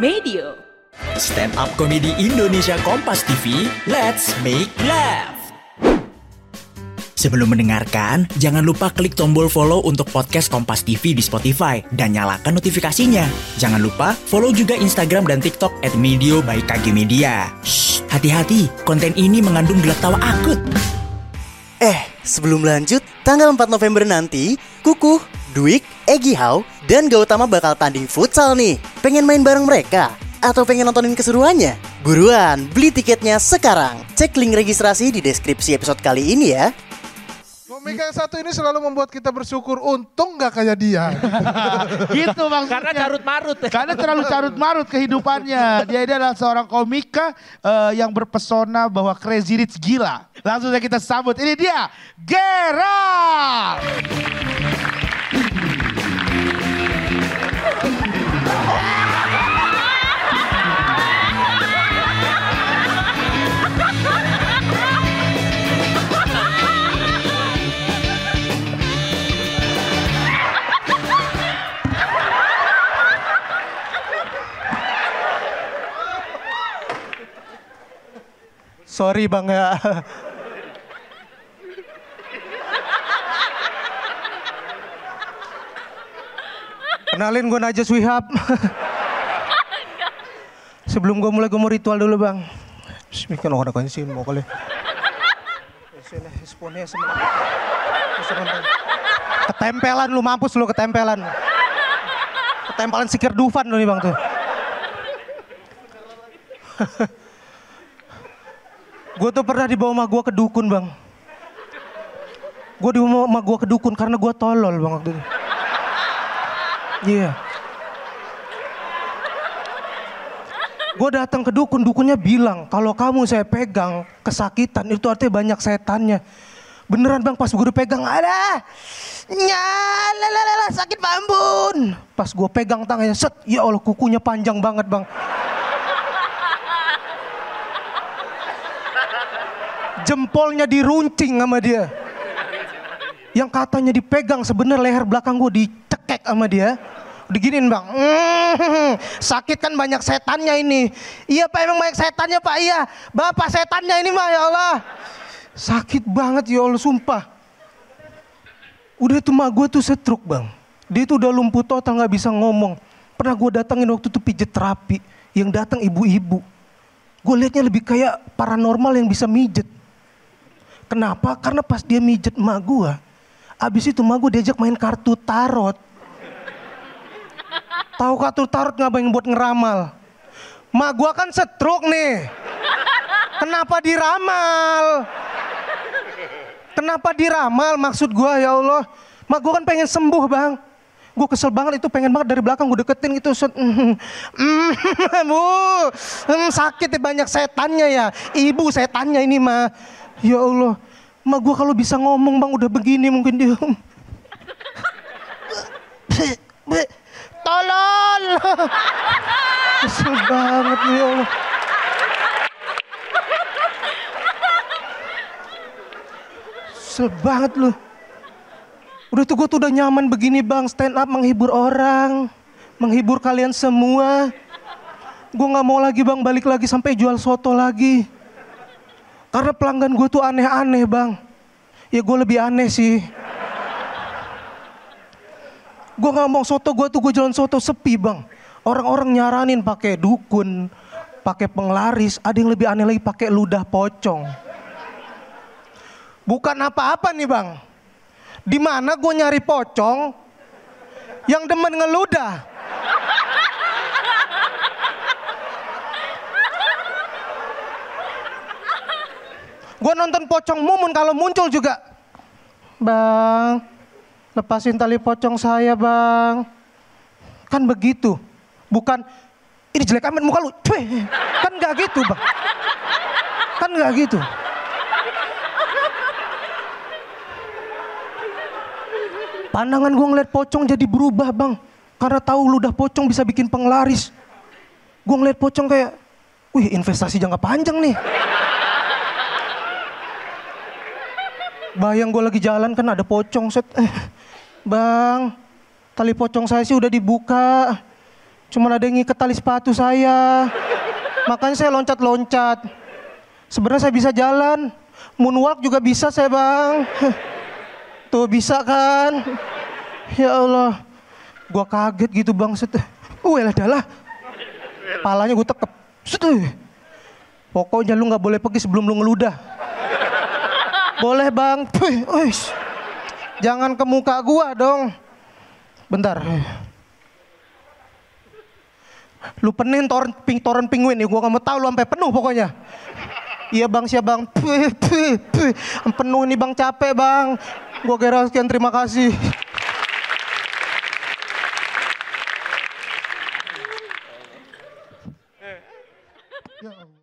Medio. Stand up komedi Indonesia Kompas TV, let's make laugh. Sebelum mendengarkan, jangan lupa klik tombol follow untuk podcast Kompas TV di Spotify dan nyalakan notifikasinya. Jangan lupa follow juga Instagram dan TikTok at Medio by KG Media. Shh, hati-hati, konten ini mengandung gelak tawa akut. Eh, sebelum lanjut, tanggal 4 November nanti, Kukuh, Dwik, Egi Hau, dan Gautama bakal tanding futsal nih. Pengen main bareng mereka? Atau pengen nontonin keseruannya? Buruan, beli tiketnya sekarang. Cek link registrasi di deskripsi episode kali ini ya. Komika yang satu ini selalu membuat kita bersyukur untung nggak kayak dia. gitu maksudnya. Karena carut marut. Karena terlalu carut marut kehidupannya. Dia ini adalah seorang komika eh, yang berpesona bahwa Crazy Rich gila. Langsung saja kita sambut. Ini dia, Gerald. Sorry bang ya. Kenalin gue Najas Wihab. Sebelum gue mulai gue mau ritual dulu bang. Bismillah orang kan sih mau kali. Ketempelan lu mampus lu ketempelan. Ketempelan sikir Dufan lu nih bang tuh. Gue tuh pernah dibawa sama gue ke dukun bang. Gue dibawa sama gue ke dukun karena gue tolol bang waktu itu. Iya. Gue datang ke dukun, dukunnya bilang kalau kamu saya pegang kesakitan itu artinya banyak setannya. Beneran bang pas gue pegang ada nyala sakit bambun. Pas gue pegang tangannya set, ya Allah kukunya panjang banget bang. Jempolnya diruncing sama dia. Yang katanya dipegang sebenarnya leher belakang gue dicekek sama dia. Diginin bang, mm, sakit kan banyak setannya ini. Iya pak emang banyak setannya pak, iya. Bapak setannya ini mah ya Allah. Sakit banget ya Allah sumpah. Udah itu mak gue tuh setruk bang. Dia tuh udah lumpuh total nggak bisa ngomong. Pernah gue datangin waktu itu pijet terapi. Yang datang ibu-ibu. Gue liatnya lebih kayak paranormal yang bisa mijet. Kenapa? Karena pas dia mijet emak gua, abis itu emak gua diajak main kartu tarot. Tahu kartu tarot ngapain buat ngeramal? Mak gua kan setruk nih. Kenapa diramal? Kenapa diramal maksud gua ya Allah? Mak gua kan pengen sembuh bang. Gue kesel banget itu pengen banget dari belakang gue deketin gitu. Set, mm, mm, bu, mm, sakit ya banyak setannya ya. Ibu setannya ini mah. Ya Allah, ma gue kalau bisa ngomong bang udah begini mungkin dia. Tolol. Kesel banget ya Allah. Kesel banget lu. Udah tuh gue tuh udah nyaman begini bang, stand up menghibur orang. Menghibur kalian semua. Gue gak mau lagi bang balik lagi sampai jual soto lagi. Karena pelanggan gue tuh aneh-aneh bang. Ya gue lebih aneh sih. Gue mau soto gue tuh gue jalan soto sepi bang. Orang-orang nyaranin pakai dukun, pakai penglaris. Ada yang lebih aneh lagi pakai ludah pocong. Bukan apa-apa nih bang. Di mana gue nyari pocong yang demen ngeludah. Gue nonton pocong mumun kalau muncul juga. Bang, lepasin tali pocong saya bang. Kan begitu. Bukan, ini jelek amat muka lu. Cuy. Kan gak gitu bang. Kan gak gitu. Pandangan gue ngeliat pocong jadi berubah bang. Karena tahu ludah pocong bisa bikin penglaris. Gue ngeliat pocong kayak, wih investasi jangka panjang nih. Bayang gue lagi jalan kan ada pocong set. Eh, bang, tali pocong saya sih udah dibuka. Cuman ada yang ngikat tali sepatu saya. Makanya saya loncat-loncat. Sebenarnya saya bisa jalan. Moonwalk juga bisa saya bang. Tuh bisa kan? Ya Allah. Gua kaget gitu bang. Set. Uh, elah dalah. Palanya gue tekep. Set. Pokoknya lu nggak boleh pergi sebelum lu ngeludah. Boleh bang. Puh. Jangan ke muka gua dong. Bentar. Lu penin toren, ping, toren penguin nih, gua gak mau tahu lu sampai penuh pokoknya. Iya bang, siap bang. Puh, puh, puh. Penuh ini bang, capek bang. Gua sekian, terima kasih.